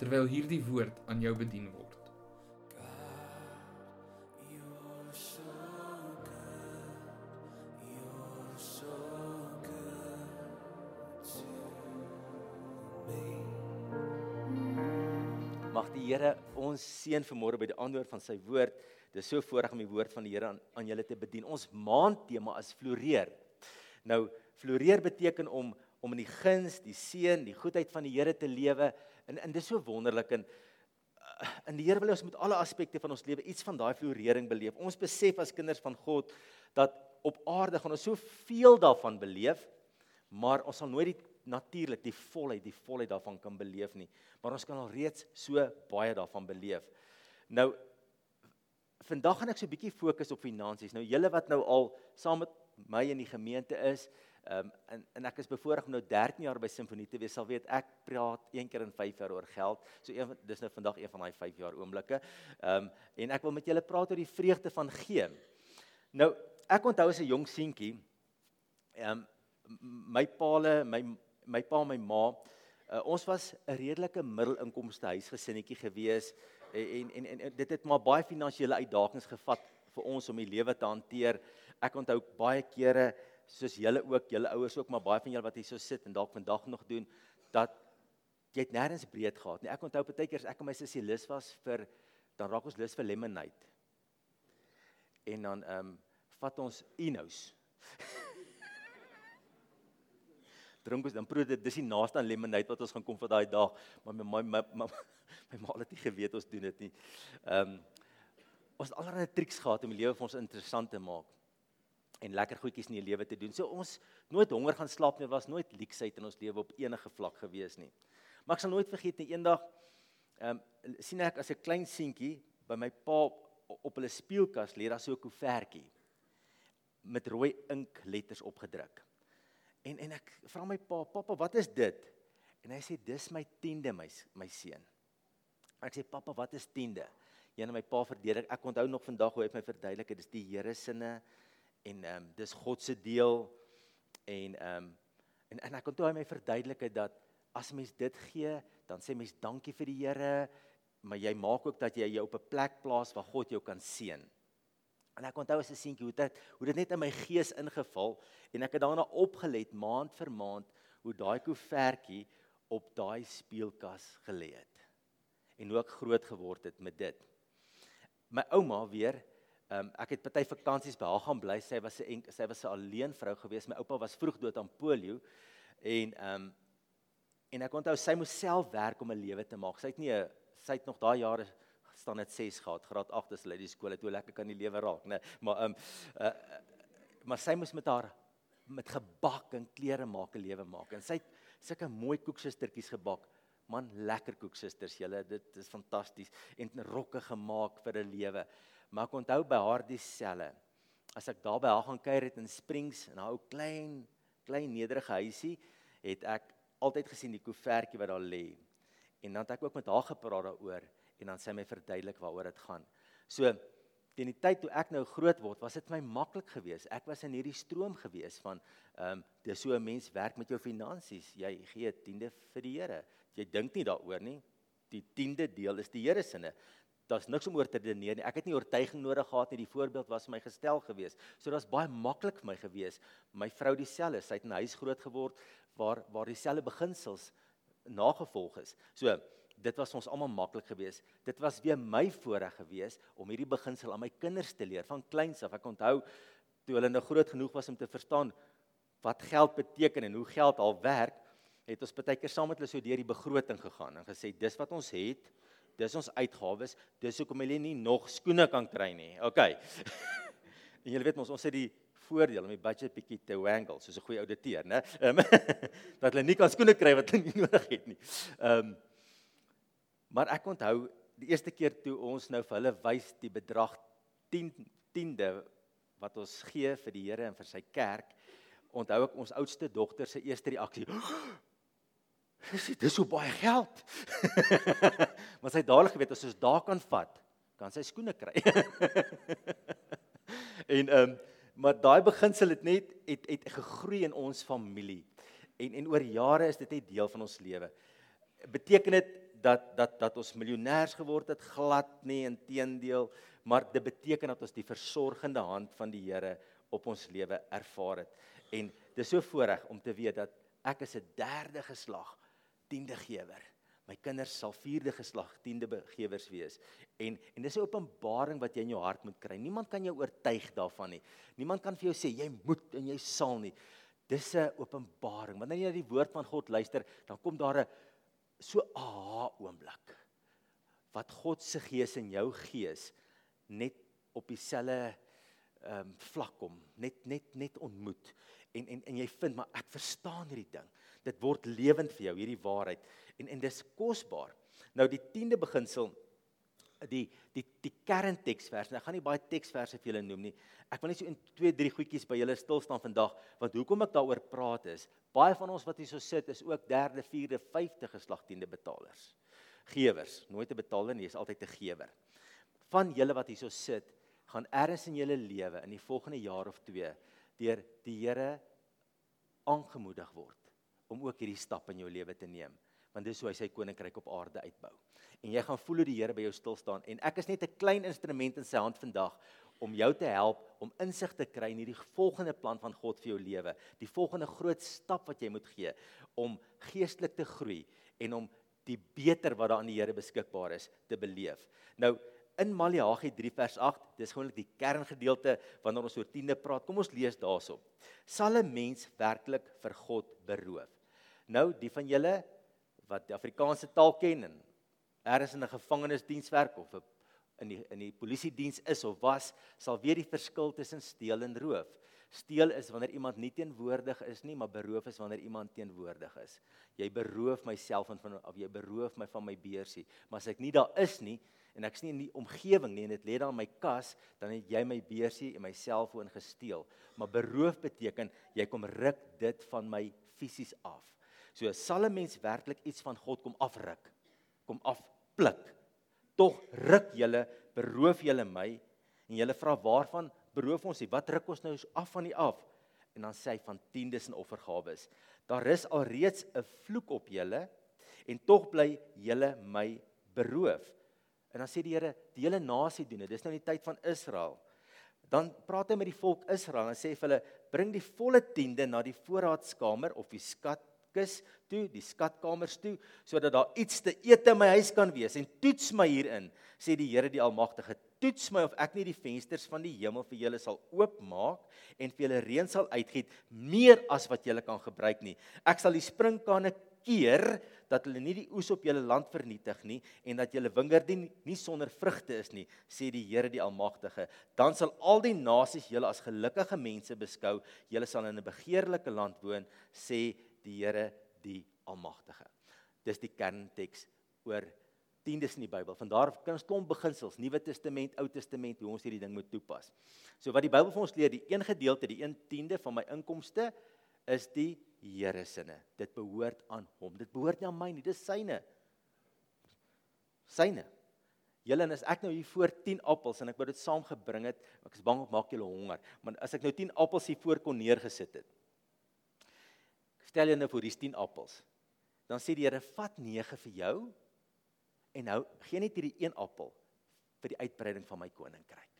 terwyl hierdie woord aan jou bedien word. Mag die Here ons seën vanmôre by die antwoord van sy woord. Dit is so voorreg om die woord van die Here aan, aan julle te bedien. Ons maandtema is floreer. Nou, floreer beteken om om in die guns, die seën, die goedheid van die Here te lewe. En en dis so wonderlik en uh, in die Here wil ons met alle aspekte van ons lewe iets van daai florering beleef. Ons besef as kinders van God dat op aarde gaan ons soveel daarvan beleef, maar ons sal nooit die natuurlik die volheid, die volheid daarvan kan beleef nie. Maar ons kan al reeds so baie daarvan beleef. Nou vandag gaan ek so 'n bietjie fokus op finansies. Nou julle wat nou al saam met my in die gemeente is, ehm um, en en ek is bevoorreg om nou 13 jaar by Simfonie te wees, sal weet ek praat een keer in 5 jaar oor geld. So een dis nou vandag een van daai 5 jaar oomblikke. Ehm um, en ek wil met julle praat oor die vreugde van gee. Nou ek onthou as 'n jong seentjie, ehm um, my paale, my my pa en my ma, uh, ons was 'n redelike middelinkomste huisgesinnetjie gewees en, en en en dit het maar baie finansiële uitdagings gevat vir ons om die lewe te hanteer. Ek onthou baie kere soos julle ook, julle ouers ook, maar baie van julle wat hier so sit en dalk vandag nog doen dat jy het nêrens breed gehad nie. Ek onthou baie keer as ek en my sussie lus was vir dan raak ons lus vir lemonade. En dan ehm um, vat ons Inos. drink ons dan proe dit dis die naaste aan lemonade wat ons gaan kom vir daai dag maar my my my, my, my ma het nie geweet ons doen dit nie. Ehm um, ons het allerlei triks gehad om die lewe vir ons interessant te maak en lekker goedjies in die lewe te doen. So ons nooit honger gaan slaap nie, was nooit leksheid in ons lewe op enige vlak gewees nie. Maar ek sal nooit vergeet nie eendag ehm um, sien ek as 'n klein seentjie by my pa op, hulle speelkas lê daar so 'n koevertjie met rooi inkletters opgedruk. En en ek vra my pa, "Pappa, wat is dit?" En hy sê, "Dis my 10de, my my seun." Ek sê, "Pappa, wat is 10de?" Een my pa verdedig. Ek onthou nog vandag hoe hy my verduidelik het, dis die Here sinne en ehm um, dis God se deel en ehm um, en en ek onthou hy my verduidelik het dat as mens dit gee, dan sê mens dankie vir die Here, maar jy maak ook dat jy jou op 'n plek plaas waar God jou kan seën. En ek onthou as 'n seentjie hoe dit hoe dit net in my gees ingeval en ek het daarna opgelet maand vir maand hoe daai koevertjie op daai speelkas gelê het. En hoe ek groot geword het met dit. My ouma weer, um, ek het party vakansies by haar gaan bly. Sy was 'n sy was 'n alleen vrou gewees. My oupa was vroeg dood aan polio en ehm um, en ek onthou sy moes self werk om 'n lewe te maak. Sy het nie 'n sy het nog daai jare staan net 6 gehad, graad 8 as hulle die skool het, hoe lekker kan die lewe raak, né? Maar ehm um, uh, maar sy moes met haar met gebak en klere maak 'n lewe maak. En sy het sulke mooi koeksustertjies gebak. Man, lekker koeksusters, julle, dit is fantasties en rokke gemaak vir 'n lewe. Maar ek onthou by haar dieselfde. As ek daar by haar gaan kuier het in Springs in haar ou klein klein nederige huisie, het ek altyd gesien die koevertjie wat daar lê. En dan het ek ook met haar gepraat daaroor en dan sê hy my verduidelik waaroor dit gaan. So teen die tyd toe ek nou groot word, was dit my maklik geweest. Ek was in hierdie stroom geweest van ehm um, dis so 'n mens werk met jou finansies. Jy gee 'n tiende vir die Here. Jy dink nie daaroor nie. Die tiende deel is die Here se. Daar's niks om oor te redeneer nie. Ek het nie oortuiging nodig gehad nie. Die voorbeeld was my gestel geweest. So dit's baie maklik vir my geweest. My vrou dieselfde, sy het in 'n huis groot geword waar waar dieselfde beginsels nagevolg is. So dit was ons almal maklik geweest. Dit was weer my voorreg geweest om hierdie beginsel aan my kinders te leer van kleins af. Ek onthou toe hulle nou groot genoeg was om te verstaan wat geld beteken en hoe geld al werk, het ons baie keer saam met hulle so deur die begroting gegaan en gesê dis wat ons het, dis ons uitgawes, dis hoekom hulle nie nog skoene kan kry nie. OK. en julle weet mos ons het die voordeel om die budget bietjie te wangle soos 'n goeie ouditeur, né? Um, dat hulle nie kan skoene kry wat hulle nie nodig het nie. Ehm um, Maar ek onthou die eerste keer toe ons nou vir hulle wys die bedrag 10 tiende wat ons gee vir die Here en vir sy kerk, onthou ek ons oudste dogter se eerste reaksie. Dis dis so baie geld. maar sy het dadelik geweet as ons daar kan vat, kan sy skoene kry. en ehm um, maar daai beginsel het net het het gegroei in ons familie. En en oor jare is dit net deel van ons lewe. Beteken dit dat dat dat ons miljonêers geword het glad nie inteendeel maar dit beteken dat ons die versorgende hand van die Here op ons lewe ervaar het en dis so voorreg om te weet dat ek is 'n derde geslag tiende gewer my kinders sal vierde geslag tiende gewers wees. En en dis 'n openbaring wat jy in jou hart moet kry. Niemand kan jou oortuig daarvan nie. Niemand kan vir jou sê jy moet en jy sal nie. Dis 'n openbaring. Wanneer jy na die woord van God luister dan kom daar 'n so aha oomblik wat God se gees in jou gees net op dieselfde ehm um, vlak kom net net net ontmoet. En en en jy vind maar ek verstaan hierdie ding dit word lewend vir jou hierdie waarheid. En en dis kosbaar. Nou die 10de beginsel die die die kernteksvers nou ek gaan nie baie teksverse vir julle noem nie. Ek wil net so in 2 3 goedjies by julle stil staan vandag want hoekom ek daaroor praat is baie van ons wat hier so sit is ook derde vierde vyfde geslag tiende betalers. Gewers nooit 'n betaler nie is altyd 'n gewer. Van julle wat hierso sit, gaan ergens in julle lewe in die volgende jaar of 2 deur die Here aangemoedig word om ook hierdie stap in jou lewe te neem, want dis hoe hy sy koninkryk op aarde uitbou. En jy gaan voel hoe die Here by jou stil staan en ek is net 'n klein instrument in sy hand vandag om jou te help om insig te kry in hierdie volgende plan van God vir jou lewe, die volgende groot stap wat jy moet gee om geestelik te groei en om die beter wat daar aan die Here beskikbaar is te beleef. Nou in Maleagi 3 vers 8, dis gewoonlik die kerngedeelte wanneer ons oor tiende praat. Kom ons lees daarop. Sal 'n mens werklik vir God beroof? Nou, die van julle wat die Afrikaanse taal ken en ergens in 'n gevangenisdienswerk of in die in die polisie diens is of was, sal weet die verskil tussen steel en roof. Steel is wanneer iemand nie teenwoordig is nie, maar beroof is wanneer iemand teenwoordig is. Jy beroof myself van of jy beroof my van my beursie, maar as ek nie daar is nie, en ek's nie in die omgewing nie en dit lê daar in my kas, dan het jy my beursie en my selfoon gesteel. Maar beroof beteken jy kom ruk dit van my fisies af. So sal 'n mens werklik iets van God kom afruk, kom afpluk. Tog ruk julle, beroof julle my en julle vra waarvan beroof ons nie? Wat ruk ons nou af van die af? En dan sê hy van tiendes en offergawes. Daar is alreeds 'n vloek op julle en tog bly julle my beroof. En dan sê die Here, die hele nasie doen dit. Dis nou die tyd van Israel. Dan praat hy met die volk Israel en sê vir hulle, bring die volle tiende na die voorraadskamer of die skatkis toe, die skatkamers toe, sodat daar iets te eet in my huis kan wees en toets my hierin, sê die Here die Almagtige. Toets my of ek nie die vensters van die hemel vir julle sal oopmaak en vir julle reën sal uitgiet meer as wat julle kan gebruik nie. Ek sal die sprinkane keer dat hulle nie die oes op julle land vernietig nie en dat julle wingerde nie, nie sonder vrugte is nie, sê die Here die Almagtige. Dan sal al die nasies julle as gelukkige mense beskou. Julle sal in 'n begeerlike land woon, sê die Here die Almagtige. Dis die kernteks oor tiendes in die Bybel. Vandaar kan ons klomp beginsels, Nuwe Testament, Ou Testament, hoe ons hierdie ding moet toepas. So wat die Bybel vir ons leer, die een gedeelte, die 1 tiende van my inkomste is die Here sinne. Dit behoort aan hom. Dit behoort nie aan my nie, dis syne. Syne. Julle en as ek nou hier voor 10 appels en ek wou dit saamgebring het, ek is bang ek maak julle honger, maar as ek nou 10 appels hier voor kon neergesit het. Stel jy nou vir hierdie 10 appels. Dan sê die Here, vat 9 vir jou en nou gee net hierdie een appel vir die uitbreiding van my koninkryk.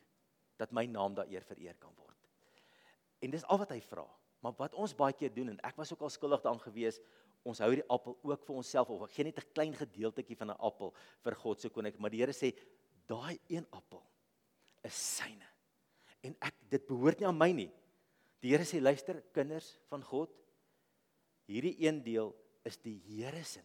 Dat my naam daar eer vereer kan word. En dis al wat hy vra. Maar wat ons baie keer doen en ek was ook al skuldig daaraan gewees, ons hou hierdie appel ook vir onsself of gee net 'n klein gedeeltjie van 'n appel vir God se koninkryk, maar die Here sê daai een appel is syne. En ek dit behoort nie aan my nie. Die Here sê luister kinders van God, hierdie een deel is die Here se.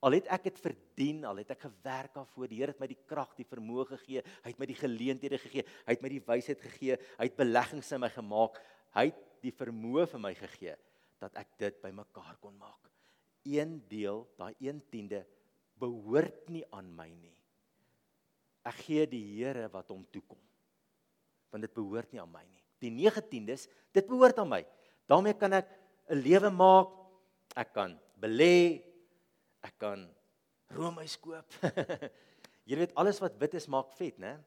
Al het ek dit verdien, al het ek gewerk daarvoor, die Here het my die krag, die vermoë gegee, hy het my die geleenthede gegee, hy het my die wysheid gegee, hy het beleggings in my gemaak. Hy het die vermoë vir my gegee dat ek dit bymekaar kon maak. Een deel, daai 1/10 behoort nie aan my nie. Ek gee die Here wat hom toekom. Want dit behoort nie aan my nie. Die 19des, dit behoort aan my. daarmee kan ek 'n lewe maak. Ek kan belê. Ek kan roomys koop. Jy weet alles wat wit is maak vet, né?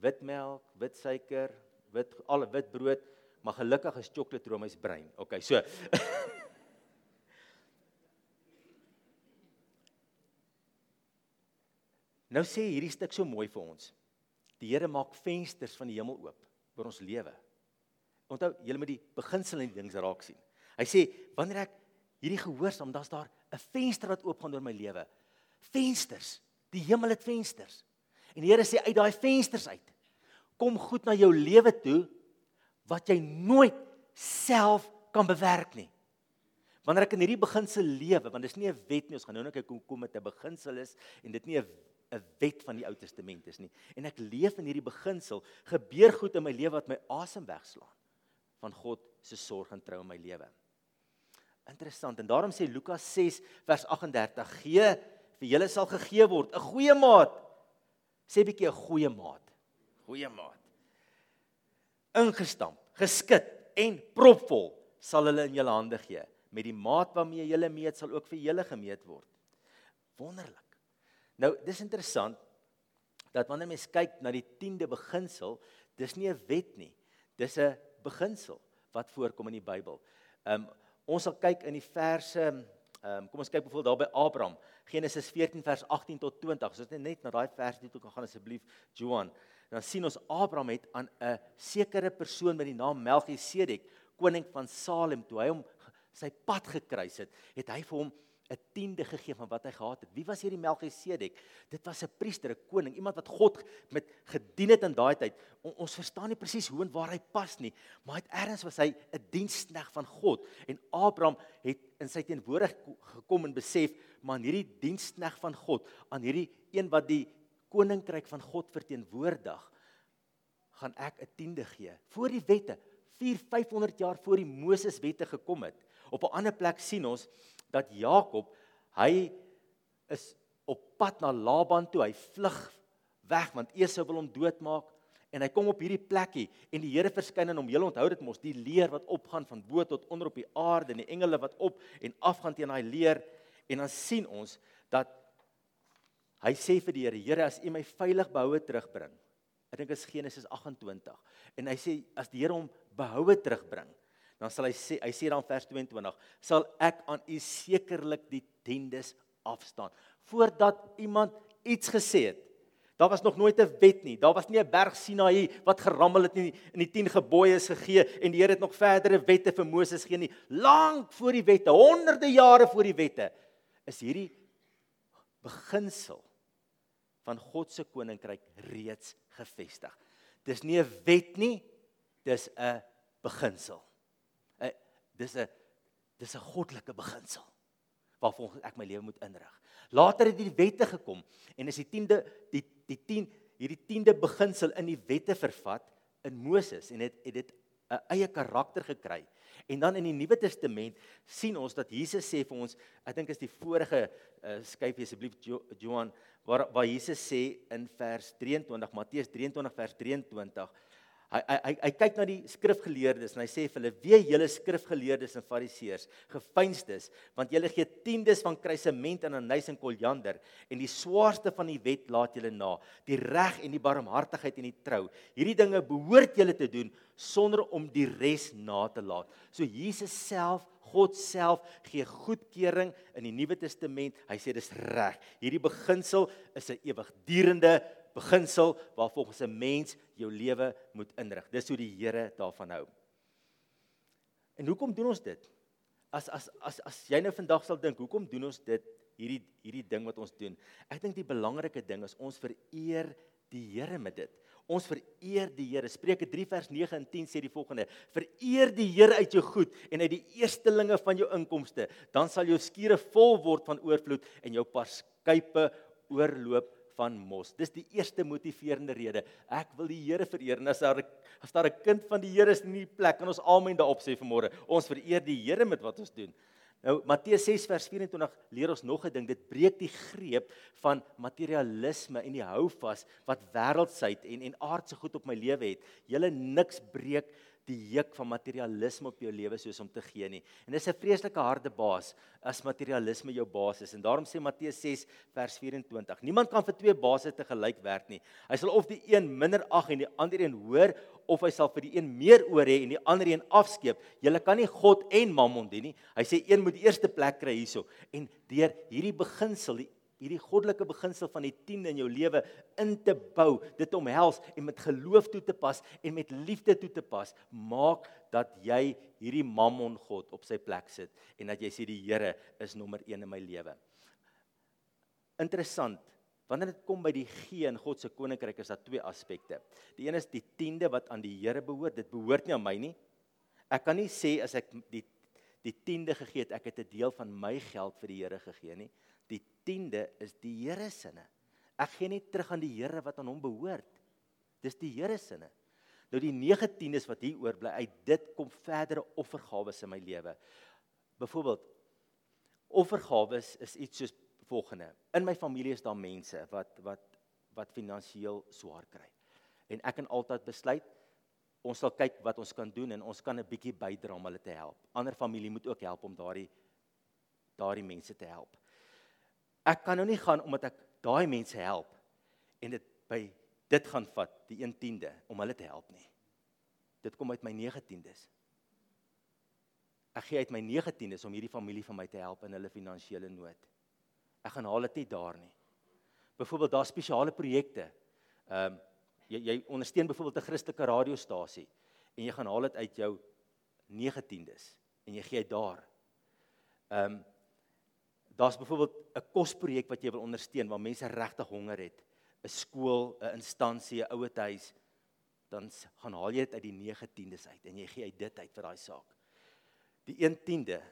Wit melk, wit suiker, wit al wit brood, maar gelukkig is sjokolade roomys bruin. Okay, so Nou sê hierdie stuk so mooi vir ons. Die Here maak vensters van die hemel oop vir ons lewe. Onthou, jy moet die beginsel en die dings raak sien. Hy sê wanneer ek hierdie gehoorsaam, dan's daar 'n venster wat oopgaan oor my lewe. Vensters. Die hemel het vensters. En die Here sê uit daai vensters uit kom goed na jou lewe toe wat jy nooit self kan bewerk nie. Wanneer ek in hierdie beginsel lewe, want dit is nie 'n wet nie, ons gaan nou net kyk hoe kom dit 'n beginsel is en dit nie 'n 'n wet van die Ou Testament is nie. En ek leef in hierdie beginsel, gebeur goed in my lewe wat my asem wegslaan van God se sorg en trou in my lewe. Interessant. En daarom sê Lukas 6 vers 38: "Gee vir julle sal gegee word 'n goeie maat." Sê bietjie 'n goeie maat. Goeie maat. Ingestamp, geskit en propvol sal hulle in julle hande gee. Met die maat waarmee julle meet sal ook vir julle gemeet word. Wonderlik. Nou, dis interessant dat wanneer mens kyk na die 10de beginsel, dis nie 'n wet nie. Dis 'n beginsel wat voorkom in die Bybel. Ehm um, ons sal kyk in die verse ehm um, kom ons kyk byvoorbeeld daar by Abraham, Genesis 14 vers 18 tot 20. As ons net na daai vers toe kan gaan asseblief, Johan. Dan sien ons Abraham het aan 'n sekere persoon met die naam Melchisedek, koning van Salem, toe hy hom sy pad gekruis het, het hy vir hom 'n tiende gegee van wat hy gehad het. Wie was hierdie Melchisedek? Dit was 'n priester, 'n koning, iemand wat God met gedien het in daai tyd. On, ons verstaan nie presies hoe en waar hy pas nie, maar het ergens was hy 'n dienskneg van God en Abraham het in sy teenwoordig gekom en besef, maar aan hierdie dienskneg van God, aan hierdie een wat die koninkryk van God verteenwoordig, gaan ek 'n tiende gee. Voor die wette, 4 500 jaar voor die Moses wette gekom het. Op 'n ander plek sien ons dat Jakob hy is op pad na Laban toe. Hy vlug weg want Esau wil hom doodmaak en hy kom op hierdie plekkie en die Here verskyn aan hom. Jy onthou dit mos, die leer wat opgaan van bo tot onder op die aarde en die engele wat op en afgaan teen daai leer en dan sien ons dat hy sê vir die Here, Here as U my veilig behoue terugbring. Ek dink dit is Genesis 28. En hy sê as die Here hom behoue terugbring, dan sal hy sê hy sê dan vers 22 sal ek aan u sekerlik die tiendes afstaan. Voordat iemand iets gesê het daar was nog nooit 'n wet nie. Daar was nie 'n berg Sinaï wat gerammel het nie in die 10 gebooie is gegee en die Here het nog verdere wette vir Moses gegee nie. Lank voor die wette honderde jare voor die wette is hierdie beginsel van God se koninkryk reeds gevestig. Dis nie 'n wet nie dis 'n beginsel dis 'n dis 'n goddelike beginsel waarvolgens ek my lewe moet inrig. Later het die wette gekom en is die 10de die die 10 hierdie 10de beginsel in die wette vervat in Moses en het het dit 'n eie karakter gekry. En dan in die Nuwe Testament sien ons dat Jesus sê vir ons, ek dink is die vorige uh, skryf asseblief Johan waar waar Jesus sê in vers 23 Matteus 23 vers 23 Hy hy hy, kyk na die skrifgeleerdes en hy sê vir hulle: "Wee julle skrifgeleerdes en fariseërs, gefeinsdes, want julle gee tiendes van kruisement en anys en koljander en die swaarste van die wet laat julle na, die reg en die barmhartigheid en die trou. Hierdie dinge behoort julle te doen sonder om die res na te laat." So Jesus self God self gee goedkeuring in die Nuwe Testament. Hy sê dis reg. Hierdie beginsel is 'n ewigdurende beginsel waar volgens 'n mens jou lewe moet inrig. Dis hoe die Here daarvan hou. En hoekom doen ons dit? As as as as jy nou vandag sal dink, hoekom doen ons dit hierdie hierdie ding wat ons doen? Ek dink die belangrike ding is ons vereer die Here met dit. Ons vereer die Here. Spreuke 3 vers 9 en 10 sê die volgende: Vereer die Here uit jou goed en uit die eerstelinge van jou inkomste, dan sal jou skure vol word van oorvloed en jou parskype oorloop van mos. Dis die eerste motiverende rede. Ek wil die Here vereer. En as daar as daar 'n kind van die Here is in die plek, kan ons almal daarop sê vanmôre, ons vereer die Here met wat ons doen. Nou Matteus 6 vers 24 leer ons nog 'n ding. Dit breek die greep van materialisme en die houvas wat wêreldsheid en en aardse goed op my lewe het. Julle niks breek die juk van materialisme op jou lewe soos om te gee nie. En dis 'n vreeslike harde baas as materialisme jou baas is. En daarom sê Matteus 6 vers 24: Niemand kan vir twee baase te gelyk werk nie. Hy sal of die een minder ag en die ander een hoor of hy sal vir die een meer oor hê en die ander een afskeep. Jy kan nie God en Mammon dien nie. Hy sê een moet die eerste plek kry hierso. En deur hierdie beginsel, die hierdie goddelike beginsel van die 10 in jou lewe in te bou, dit omhels en met geloof toe te pas en met liefde toe te pas, maak dat jy hierdie Mammon God op sy plek sit en dat jy sê die Here is nommer 1 in my lewe. Interessant. Wanneer dit kom by die gee in God se koninkryk is daar twee aspekte. Die een is die 10de wat aan die Here behoort. Dit behoort nie aan my nie. Ek kan nie sê as ek die die 10de gegee het, ek het 'n deel van my geld vir die Here gegee nie die tiende is die Here sinne. Ek gee net terug aan die Here wat aan hom behoort. Dis die Here sinne. Nou die 19es wat hier oorbly, uit dit kom verdere offergawes in my lewe. Byvoorbeeld offergawes is iets soos volgende. In my familie is daar mense wat wat wat finansiëel swaar kry. En ek kan altyd besluit ons sal kyk wat ons kan doen en ons kan 'n bietjie bydra om hulle te help. Ander familie moet ook help om daardie daardie mense te help ek kan nou nie gaan omdat ek daai mense help en dit by dit gaan vat die 1/10de om hulle te help nie. Dit kom uit my 19des. Ek gee uit my 19des om hierdie familie van my te help in hulle finansiële nood. Ek gaan haal dit nie daar nie. Byvoorbeeld daar spesiale projekte. Ehm um, jy jy ondersteun byvoorbeeld 'n Christelike radiostasie en jy gaan haal dit uit jou 19des en jy gee dit daar. Ehm um, Daar's byvoorbeeld 'n kosprojek wat jy wil ondersteun waar mense regtig honger het. 'n Skool, 'n instansie, 'n ouete huis. Dan gaan haal jy dit uit die 9/10des uit en jy gee uit dit uit vir daai saak. Die 1/10de,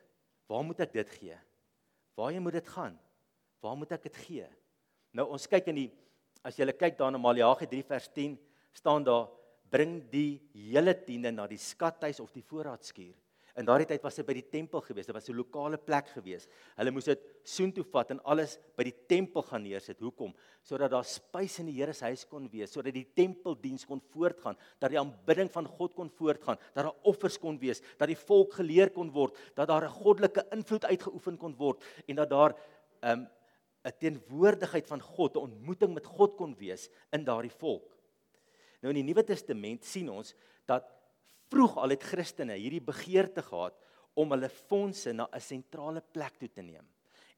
waar moet ek dit gee? Waarheen moet dit gaan? Waar moet ek dit gee? Nou ons kyk in die as jy kyk daar na Maleagi 3 vers 10 staan daar bring die hele tiende na die skathuis of die voorraadskuur. In daardie tyd was dit by die tempel gewees. Dit was 'n lokale plek gewees. Hulle moes dit soontoe vat en alles by die tempel gaan neersit. Hoekom? Sodat daar spys in die Here se huis kon wees, sodat die tempeldiens kon voortgaan, dat die aanbidding van God kon voortgaan, dat daar offers kon wees, dat die volk geleer kon word, dat daar 'n goddelike invloed uitgeoefen kon word en dat daar 'n um, 'n teenwoordigheid van God, 'n ontmoeting met God kon wees in daardie volk. Nou in die Nuwe Testament sien ons dat vroeg al het Christene hierdie begeerte gehad om hulle fondse na 'n sentrale plek toe te neem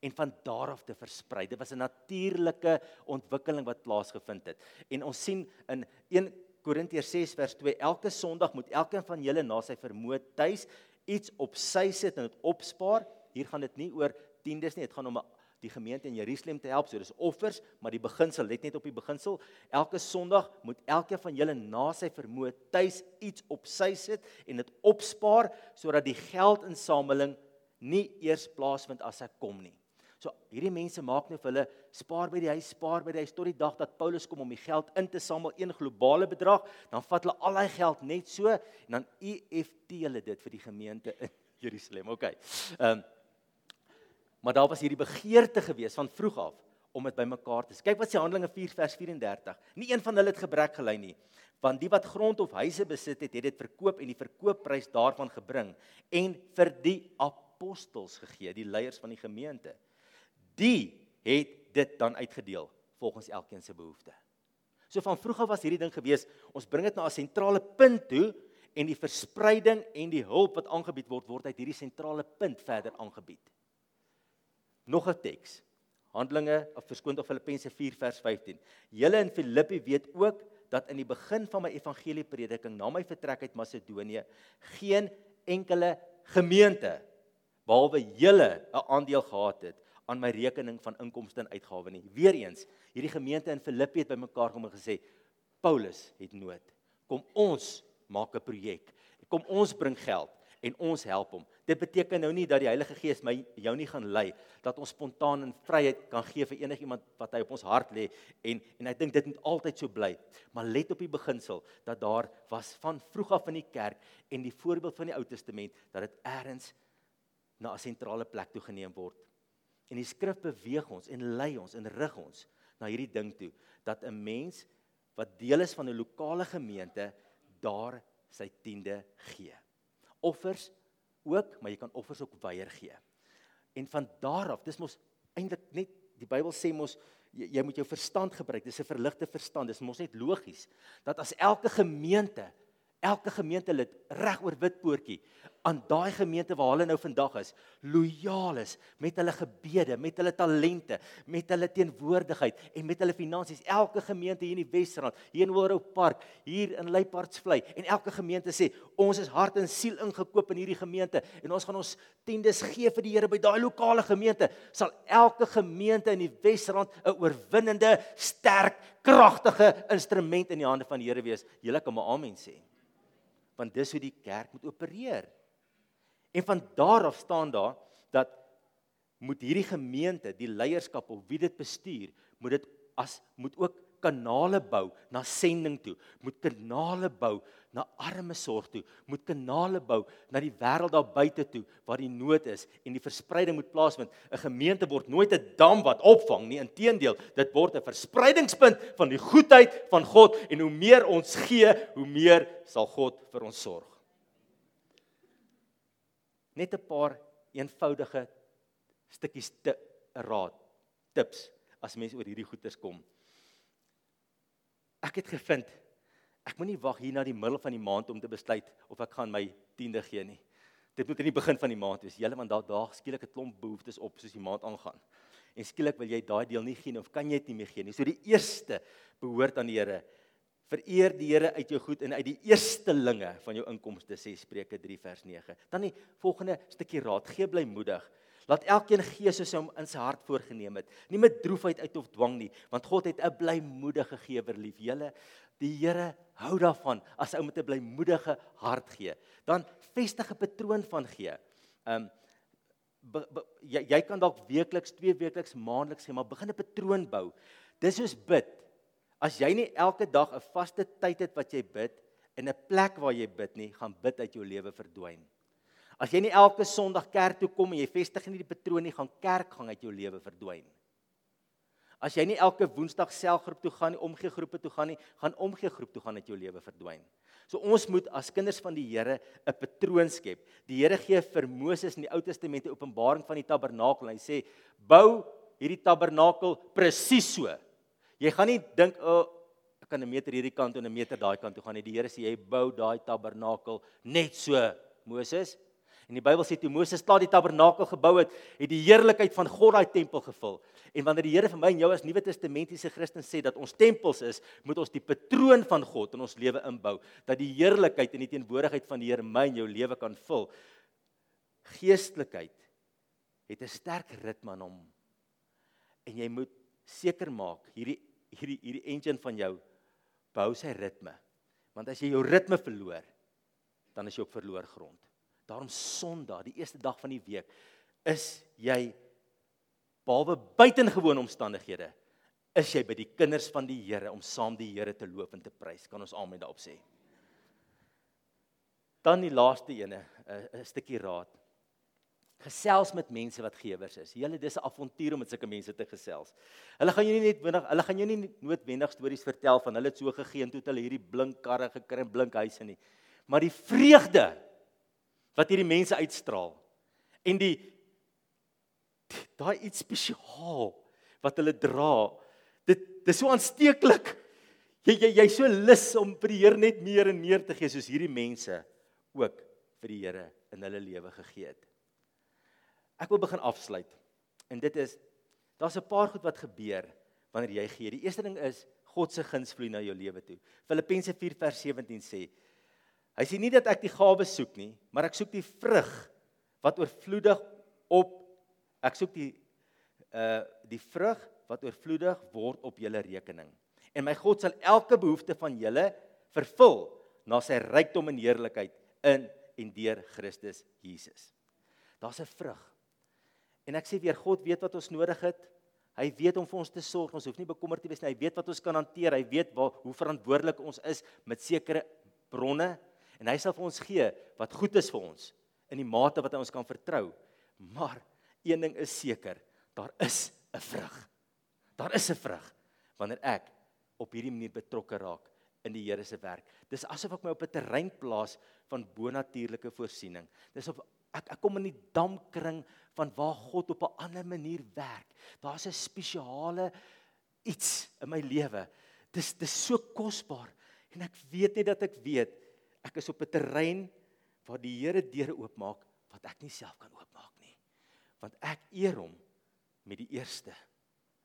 en van daar af te versprei. Dit was 'n natuurlike ontwikkeling wat plaasgevind het. En ons sien in 1 Korintiërs 6 vers 2 elke Sondag moet elkeen van julle na sy vermoë tuis iets op sy sit en dit opspaar. Hier gaan dit nie oor tiendes nie, dit gaan om 'n die gemeente in Jerusalem te help. So dis offers, maar die beginsel let net op die beginsel. Elke Sondag moet elkeen van julle na sy vermoë tuis iets op sy sit en dit opspaar sodat die geldinsameling nie eers plaasvind as ek kom nie. So hierdie mense maak net vir hulle spaar by die huis, spaar by die huis tot die dag dat Paulus kom om die geld in te samel, een globale bedrag, dan vat hulle al daai geld net so en dan EFT hulle dit vir die gemeente in Jerusalem. OK. Ehm um, Maar daar was hierdie begeerte gewees van vroeg af om dit bymekaar te. Kyk wat sê Handelinge 4 vers 34. Nie een van hulle het gebrek gely nie, want die wat grond of huise besit het, het dit verkoop en die verkoopprys daarvan gebring en vir die apostels gegee, die leiers van die gemeente. Die het dit dan uitgedeel volgens elkeen se behoefte. So van vroeg af was hierdie ding gewees, ons bring dit na 'n sentrale punt toe en die verspreiding en die hulp wat aangebied word word uit hierdie sentrale punt verder aangebied. Nog 'n teks. Handelinge of verskoon of Filippense 4 vers 15. Julle in Filippi weet ook dat in die begin van my evangelieprediking na my vertrek uit Macedonië geen enkele gemeente behalwe julle 'n aandeel gehad het aan my rekening van inkomste en uitgawes nie. Weereens, hierdie gemeente in Filippi het bymekaar kom en gesê Paulus het nood. Kom ons maak 'n projek. Kom ons bring geld en ons help hom. Dit beteken nou nie dat die Heilige Gees my jou nie gaan lei dat ons spontaan in vryheid kan gee vir enigiemand wat hy op ons hart lê en en ek dink dit moet altyd so bly. Maar let op die beginsel dat daar was van vroeg af in die kerk en die voorbeeld van die Ou Testament dat dit eers na 'n sentrale plek toe geneem word. En die skrif beweeg ons en lei ons en rig ons na hierdie ding toe dat 'n mens wat deel is van 'n lokale gemeente daar sy tiende gee. Offers ook, maar jy kan offers ook weier gee. En van daar af, dis mos eintlik net die Bybel sê mos jy, jy moet jou verstand gebruik. Dis 'n verligte verstand. Dis mos net logies dat as elke gemeente elke gemeentelid reg oor Witpoortjie aan daai gemeente waar hulle nou vandag is, lojaal is met hulle gebede, met hulle talente, met hulle teenwoordigheid en met hulle finansies. Elke gemeente hier in die Wesrand, hier in Willow Park, hier in Leipartsvlei en elke gemeente sê ons is hart en siel ingekoop in hierdie gemeente en ons gaan ons tiendes gee vir die Here by daai lokale gemeente. Sal elke gemeente in die Wesrand 'n oorwinnende, sterk, kragtige instrument in die hande van die Here wees. Julle kan maar amen sê want dis hoe die kerk moet opereer. En van daar af staan daar dat moet hierdie gemeente, die leierskap of wie dit bestuur, moet dit as moet ook kanale bou na sending toe, moet kanale bou na arme sorg toe, moet kanale bou na die wêreld daar buite toe waar die nood is en die verspreiding moet plaasvind. 'n Gemeente word nooit 'n dam wat opvang nie, inteendeel, dit word 'n verspreidingspunt van die goedheid van God en hoe meer ons gee, hoe meer sal God vir ons sorg. Net 'n paar eenvoudige stukkies te raad, tips as mense oor hierdie goeters kom. Ek het gevind ek moenie wag hier na die middel van die maand om te besluit of ek gaan my tiende gee nie. Dit moet in die begin van die maand wees. Julle want daar daar skielik 'n klomp behoeftes op soos die maand aangaan. En skielik wil jy daai deel nie gee of kan jy dit nie meer gee nie. So die eerste behoort aan die Here. Vereer die Here uit jou goed en uit die eerstelinge van jou inkomste sê Spreuke 3 vers 9. Dan die volgende stukkie raad: gee blymoedig. Laat elkeen gee soos hy hom in sy hart voorgenem het, nie met droefheid uit of dwang nie, want God het 'n blymoedige gewer lief. Julle, die Here hou daarvan as ou met 'n blymoedige hart gee. Dan vestig 'n patroon van gee. Um be, be, jy, jy kan dalk weekliks, twee weekliks, maandeliks gee, maar begin 'n patroon bou. Dis soos bid. As jy nie elke dag 'n vaste tyd het wat jy bid en 'n plek waar jy bid nie, gaan bid uit jou lewe verdwyn. As jy nie elke Sondag kerk toe kom en jy vestig nie die patroon nie, gaan kerk gaan uit jou lewe verdwyn. As jy nie elke Woensdag selgroep toe gaan nie, omgee groepe toe gaan nie, gaan omgee groep toe gaan uit jou lewe verdwyn. So ons moet as kinders van die Here 'n patroon skep. Die Here gee vir Moses in die Ou Testament 'n openbaring van die tabernakel hy sê: "Bou hierdie tabernakel presies so." Jy gaan nie dink, "O, oh, ek kan 'n meter hierdie kant en 'n meter daai kant toe gaan nie." Die Here sê jy bou daai tabernakel net so, Moses. En die Bybel sê toe Moses klaar die tabernakel gebou het, het die heerlikheid van God daai tempel gevul. En wanneer die Here vir my en jou as Nuwe Testamentiese Christen sê dat ons tempels is, moet ons die patroon van God in ons lewe inbou, dat die heerlikheid en die teenwoordigheid van die Here my en jou lewe kan vul. Geestelikheid het 'n sterk ritme aan hom. En jy moet seker maak hierdie hierdie hierdie engine van jou bou sy ritme. Want as jy jou ritme verloor, dan is jy op verloor grond. Daarom Sondag, die eerste dag van die week, is jy behalwe buitengewone omstandighede, is jy by die kinders van die Here om saam die Here te loof en te prys. Kan ons almal daarop sê? Dan die laaste ene, 'n stukkie raad. Gesels met mense wat gewers is. Julle dis 'n avontuur om met sulke mense te gesels. Hulle gaan jou nie net winnig, hulle gaan jou nie noodwendig stories vertel van hulle het so gegee en toe het hulle hierdie blink karre gekry en blink huise nie. Maar die vreugde wat hierdie mense uitstraal. En die daai iets spesiaal wat hulle dra. Dit dis so aansteeklik. Jy jy jy so lus om vir die Here net meer en meer te gee soos hierdie mense ook vir die Here in hulle lewe gegee het. Ek wil begin afsluit. En dit is daar's 'n paar goed wat gebeur wanneer jy gee. Die eerste ding is God se guns vloei na jou lewe toe. Filippense 4 vers 17 sê Hy sê nie dat ek die gawe soek nie, maar ek soek die vrug wat oorvloedig op ek soek die uh die vrug wat oorvloedig word op julle rekening. En my God sal elke behoefte van julle vervul na sy rykdom en heerlikheid in en deur Christus Jesus. Daar's 'n vrug. En ek sê weer God weet wat ons nodig het. Hy weet om vir ons te sorg. Ons hoef nie bekommerd te wees nie. Hy weet wat ons kan hanteer. Hy weet waar hoe verantwoordelik ons is met sekere bronne en hy sal vir ons gee wat goed is vir ons in die mate wat hy ons kan vertrou. Maar een ding is seker, daar is 'n vrug. Daar is 'n vrug wanneer ek op hierdie manier betrokke raak in die Here se werk. Dis asof ek my op 'n terrein plaas van bonatuurlike voorsiening. Dis op ek ek kom in die damkring van waar God op 'n ander manier werk. Daar's 'n spesiale iets in my lewe. Dis dis so kosbaar en ek weet net dat ek weet ek is op 'n terrein waar die Here deure oopmaak wat ek nie self kan oopmaak nie. Want ek eer hom met die eerste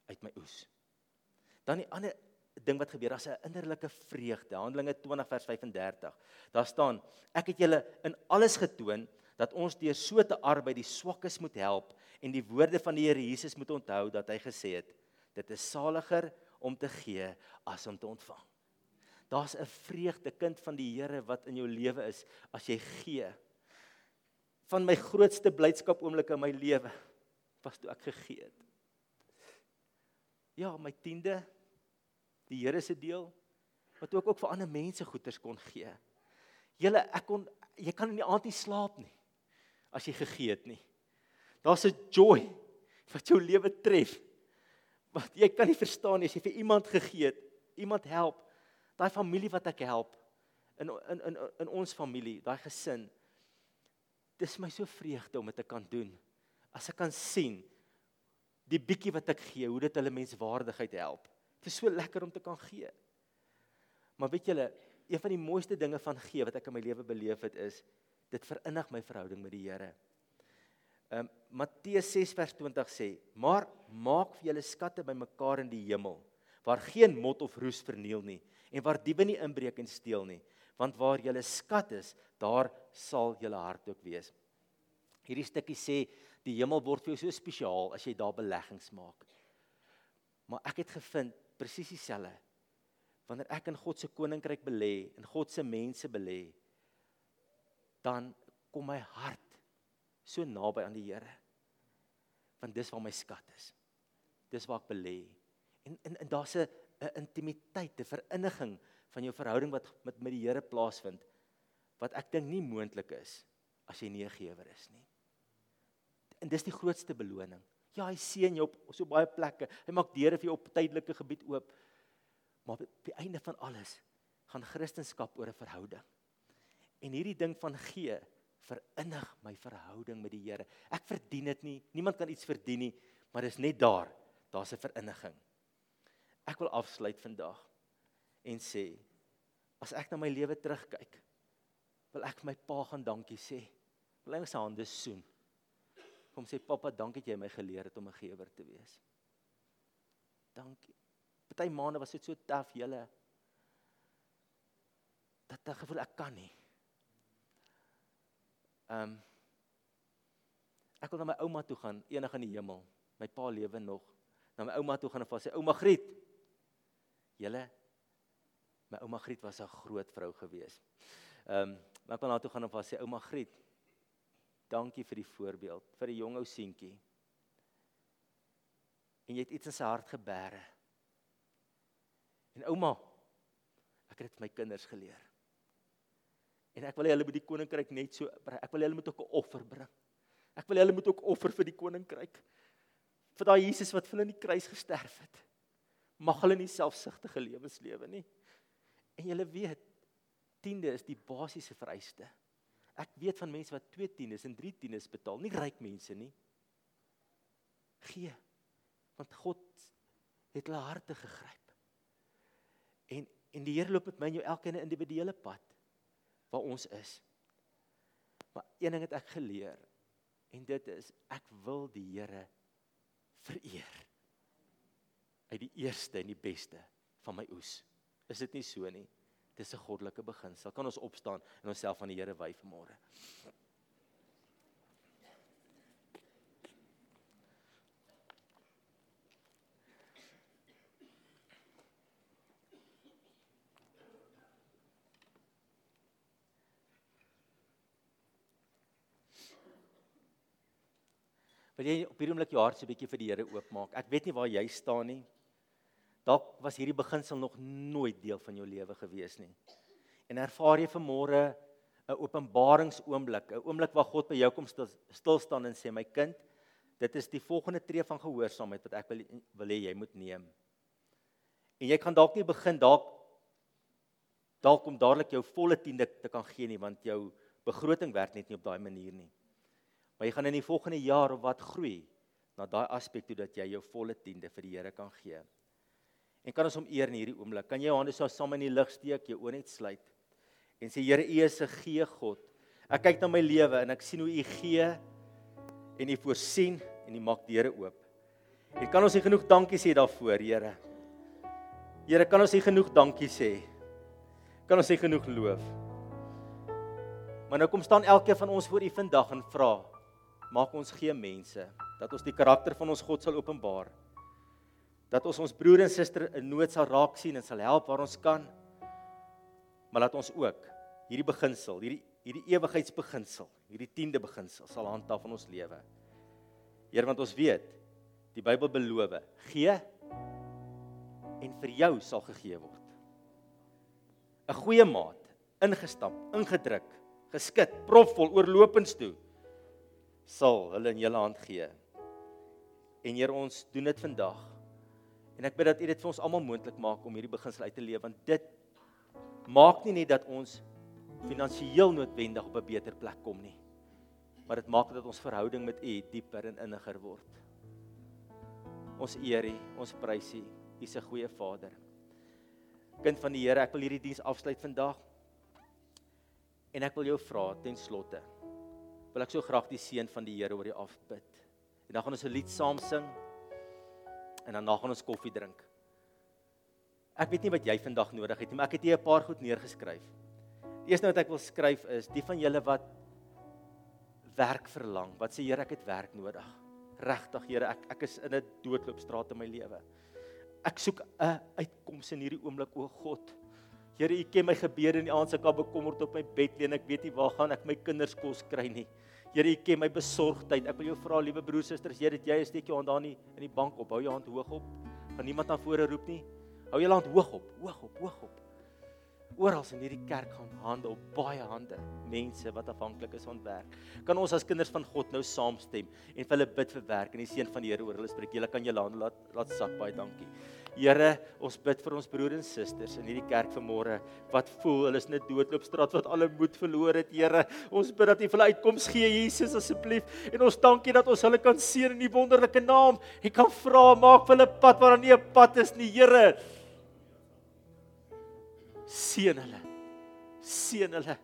uit my oes. Dan die ander ding wat gebeur, daar's 'n innerlike vreugde. Handelinge 20 vers 35. Daar staan: Ek het julle in alles getoon dat ons deur so te arbei die swakkes moet help en die woorde van die Here Jesus moet onthou dat hy gesê het: Dit is saliger om te gee as om te ontvang. Daar's 'n vreugde kind van die Here wat in jou lewe is as jy gee. Van my grootste blydskap oomblik in my lewe was toe ek gegee het. Ja, my 10de die Here se deel wat ook ook vir ander mense goeders kon gee. Julle ek kon jy kan in die aand nie slaap nie as jy gegee het nie. Daar's 'n joy wat jou lewe tref. Wat jy kan nie verstaan nie as jy vir iemand gegee het, iemand help, daai familie wat ek help in in in in ons familie, daai gesin. Dis my so vreugde om dit te kan doen. As ek kan sien die bietjie wat ek gee, hoe dit hulle menswaardigheid help. Dit is so lekker om te kan gee. Maar weet julle, een van die mooiste dinge van gee wat ek in my lewe beleef het is dit verinnig my verhouding met die Here. Ehm um, Matteus 6 vers 20 sê: "Maar maak vir julle skatte bymekaar in die hemel, waar geen mot of roes verniel nie en waar diewe nie inbreek en steel nie, want waar julle skat is, daar sal julle hart ook wees." Hierdie stukkie sê die hemel word vir jou so spesiaal as jy daar beleggings maak. Maar ek het gevind presies dieselfde. Wanneer ek in God se koninkryk belê, in God se mense belê, dan kom my hart so naby aan die Here. Want dis waar my skat is. Dis waar ek belê. En en, en daar's 'n 'n intimiteit, 'n verinniging van jou verhouding wat met met die Here plaasvind wat ek dink nie moontlik is as jy nie 'n gewer is nie. En dis die grootste beloning. Ja, hy seën jou op so baie plekke. Hy maak deure vir jou op tydelike gebied oop. Maar op die einde van alles gaan Christendom oor 'n verhouding. En hierdie ding van gee verinnig my verhouding met die Here. Ek verdien dit nie. Niemand kan iets verdien nie, maar dis net daar. Daar's 'n verinniging. Ek wil afsluit vandag en sê as ek na my lewe terugkyk, wil ek my pa gaan dankie sê. Wil hy sy hande soen kom sê pappa, dankie dat jy my geleer het om 'n gewer te wees. Dankie. Party maande was dit so taaf julle. Dat ek gevoel ek kan nie. Ehm um, Ek wil na my ouma toe gaan, enig in die hemel. My pa lewe nog. Na my ouma toe gaan en vir sy ouma Griet. Julle my ouma Griet was 'n groot vrou gewees. Ehm um, ek wil na toe gaan en vir sy ouma Griet. Dankie vir die voorbeeld vir 'n jong ou seentjie. En jy het iets in sy hart gebêre. En ouma, ek het dit my kinders geleer. En ek wil hê hulle moet die koninkryk net so ek wil hê hulle moet ook 'n offer bring. Ek wil hê hulle moet ook offer vir die koninkryk. Vir daai Jesus wat vir hulle in die kruis gesterf het. Mag hulle nie selfsugtige lewens lewe nie. En julle weet, tiende is die basiese vereiste. Ek weet van mense wat 2 tiendes en 3 tiendes betaal, nie ryk mense nie. Gee. Want God het hulle harte gegryp. En en die Here loop met my en jou elkeen 'n individuele pad waar ons is. Maar een ding het ek geleer en dit is ek wil die Here vereer uit die eerste en die beste van my oes. Is dit nie so nie? Dis 'n goddelike beginsel. Kan ons opstaan en onsself aan die Here wy vanmôre? Wil jy op hierdie oomblik jou hart so 'n bietjie vir die Here oopmaak? Ek weet nie waar jy staan nie. Dalk was hierdie beginsel nog nooit deel van jou lewe gewees nie. En ervaar jy vanmôre 'n openbaringsoomblik, 'n oomblik waar God by jou kom stil, staan en sê my kind, dit is die volgende tree van gehoorsaamheid wat ek wil wil hê jy moet neem. En jy kan dalk nie begin dalk dalk om dadelik jou volle tiende te kan gee nie want jou begroting werk net nie op daai manier nie. Maar jy gaan in die volgende jaar of wat groei na daai aspek toe dat jy jou volle tiende vir die Here kan gee. En kan ons hom eer in hierdie oomblik? Kan jy jou hande so saam in die lig steek, jou oë net sluit en sê Here, U is 'n gee God. Ek kyk na my lewe en ek sien hoe U gee en U voorsien en U maak deure oop. En kan ons nie genoeg dankie sê daarvoor, Here? Here, kan ons nie genoeg dankie sê? Kan ons nie genoeg loof? Maar nou kom staan elkeen van ons voor U vandag en vra, maak ons gee mense dat ons die karakter van ons God sal openbaar dat ons ons broer en suster in nood sal raak sien en sal help waar ons kan. Maar laat ons ook hierdie beginsel, hierdie hierdie ewigheidsbeginsel, hierdie 10de beginsel sal handhaaf in ons lewe. Here, want ons weet die Bybel beloof, gee en vir jou sal gegee word. 'n Goeie maat, ingestamp, ingedruk, geskit, propvol oorlopends toe sal hulle in julle hand gee. En Here, ons doen dit vandag En ek bid dat U dit vir ons almal moontlik maak om hierdie beginsel uit te leef want dit maak nie net dat ons finansiëel noodwendig op 'n beter plek kom nie. Maar dit maak dat ons verhouding met U dieper en inniger word. Ons eer U, ons prys U. U is 'n goeie Vader. Kind van die Here, ek wil hierdie diens afsluit vandag. En ek wil jou vra ten slotte. Wil ek so graag die seën van die Here oor jou afbid. En dan gaan ons 'n lied saam sing en dan na gaan ons koffie drink. Ek weet nie wat jy vandag nodig het nie, maar ek het hier 'n paar goed neergeskryf. Die eerste wat ek wil skryf is die van julle wat werk verlang, wat sê Here, ek het werk nodig. Regtig Here, ek ek is in 'n doodloopstraat in my lewe. Ek soek 'n uitkoms in hierdie oomblik o God. Here, U ken my gebede in die aand se kan bekommerd op my bed lê en ek weet nie waar gaan ek my kinders kos kry nie. Here, U ken my besorgdheid. Ek wil jou vra, liewe broers susters, Here, dat jy steek jou hand daar nie in die bank op. Hou jou hand hoog op. Gaan niemand na vore roep nie. Hou jou hand hoog op, hoog op, hoog op. Oral in hierdie kerk gaan hande op, baie hande, mense wat afhanklik is van werk. Kan ons as kinders van God nou saamstem en vir hulle bid vir werk en die seën van die Here oor hulle spreek. Julle kan julle hande laat laat sak baie dankie. Here, ons bid vir ons broers en susters in hierdie kerk vanmôre wat voel hulle is net doodloopstraat wat alle moed verloor het, Here. Ons bid dat U vir hulle uitkoms gee, Jesus asseblief. En ons dankie dat ons hulle kan seën in U wonderlike naam. Ek kan vra, maak vir hulle pad waar daar nie 'n pad is nie, Here. Seën hulle. Seën hulle.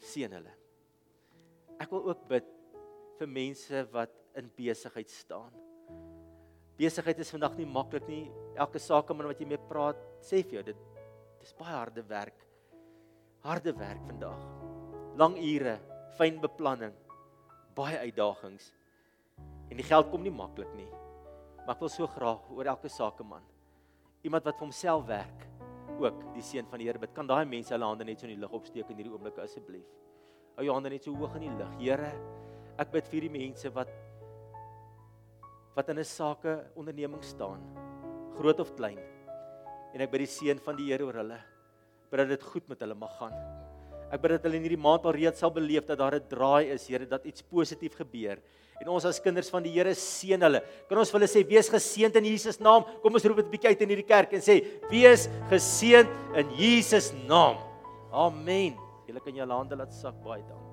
Seën hulle. Ek wil ook bid vir mense wat in besigheid staan. Besigheid is vandag nie maklik nie. Elke sakeman wat jy mee praat, sê vir jou dit dis baie harde werk. Harde werk vandag. Lang ure, fyn beplanning, baie uitdagings. En die geld kom nie maklik nie. Maar ek wil so graag oor elke sakeman iemand wat vir homself werk ook die seën van die Here bid. Kan daai mense hulle hande net so in die lug opsteek in hierdie oomblik asseblief? Hou jou hande net so hoog in die lug. Here, ek bid vir die mense wat wat in 'n sake onderneming staan, groot of klein. En ek bid die seën van die Here oor hulle. Bid dat dit goed met hulle mag gaan. Ek bid dat hulle in hierdie maand al reeds sal beleef dat daar 'n draai is, Here, dat iets positief gebeur. En ons as kinders van die Here seën hulle. Kan ons vir hulle sê wees geseënd in Jesus naam? Kom ons roep dit 'n bietjie uit in hierdie kerk en sê wees geseënd in Jesus naam. Amen. Julle kan julle hande laat sak baie dankie.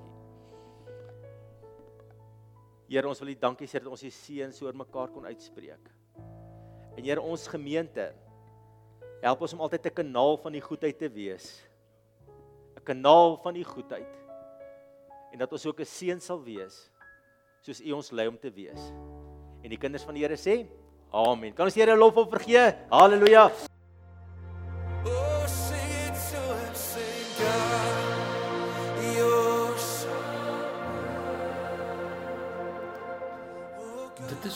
Here, ons wil U dankie sê dat ons U seën so oor mekaar kon uitspreek. En Here, ons gemeente help ons om altyd 'n kanaal van die goedheid te wees. 'n Kanaal van die goedheid. En dat ons ook 'n seën sal wees soos U ons lei om te wees. En die kinders van die Here sê: Amen. Kan ons die Here lof op vergee? Halleluja.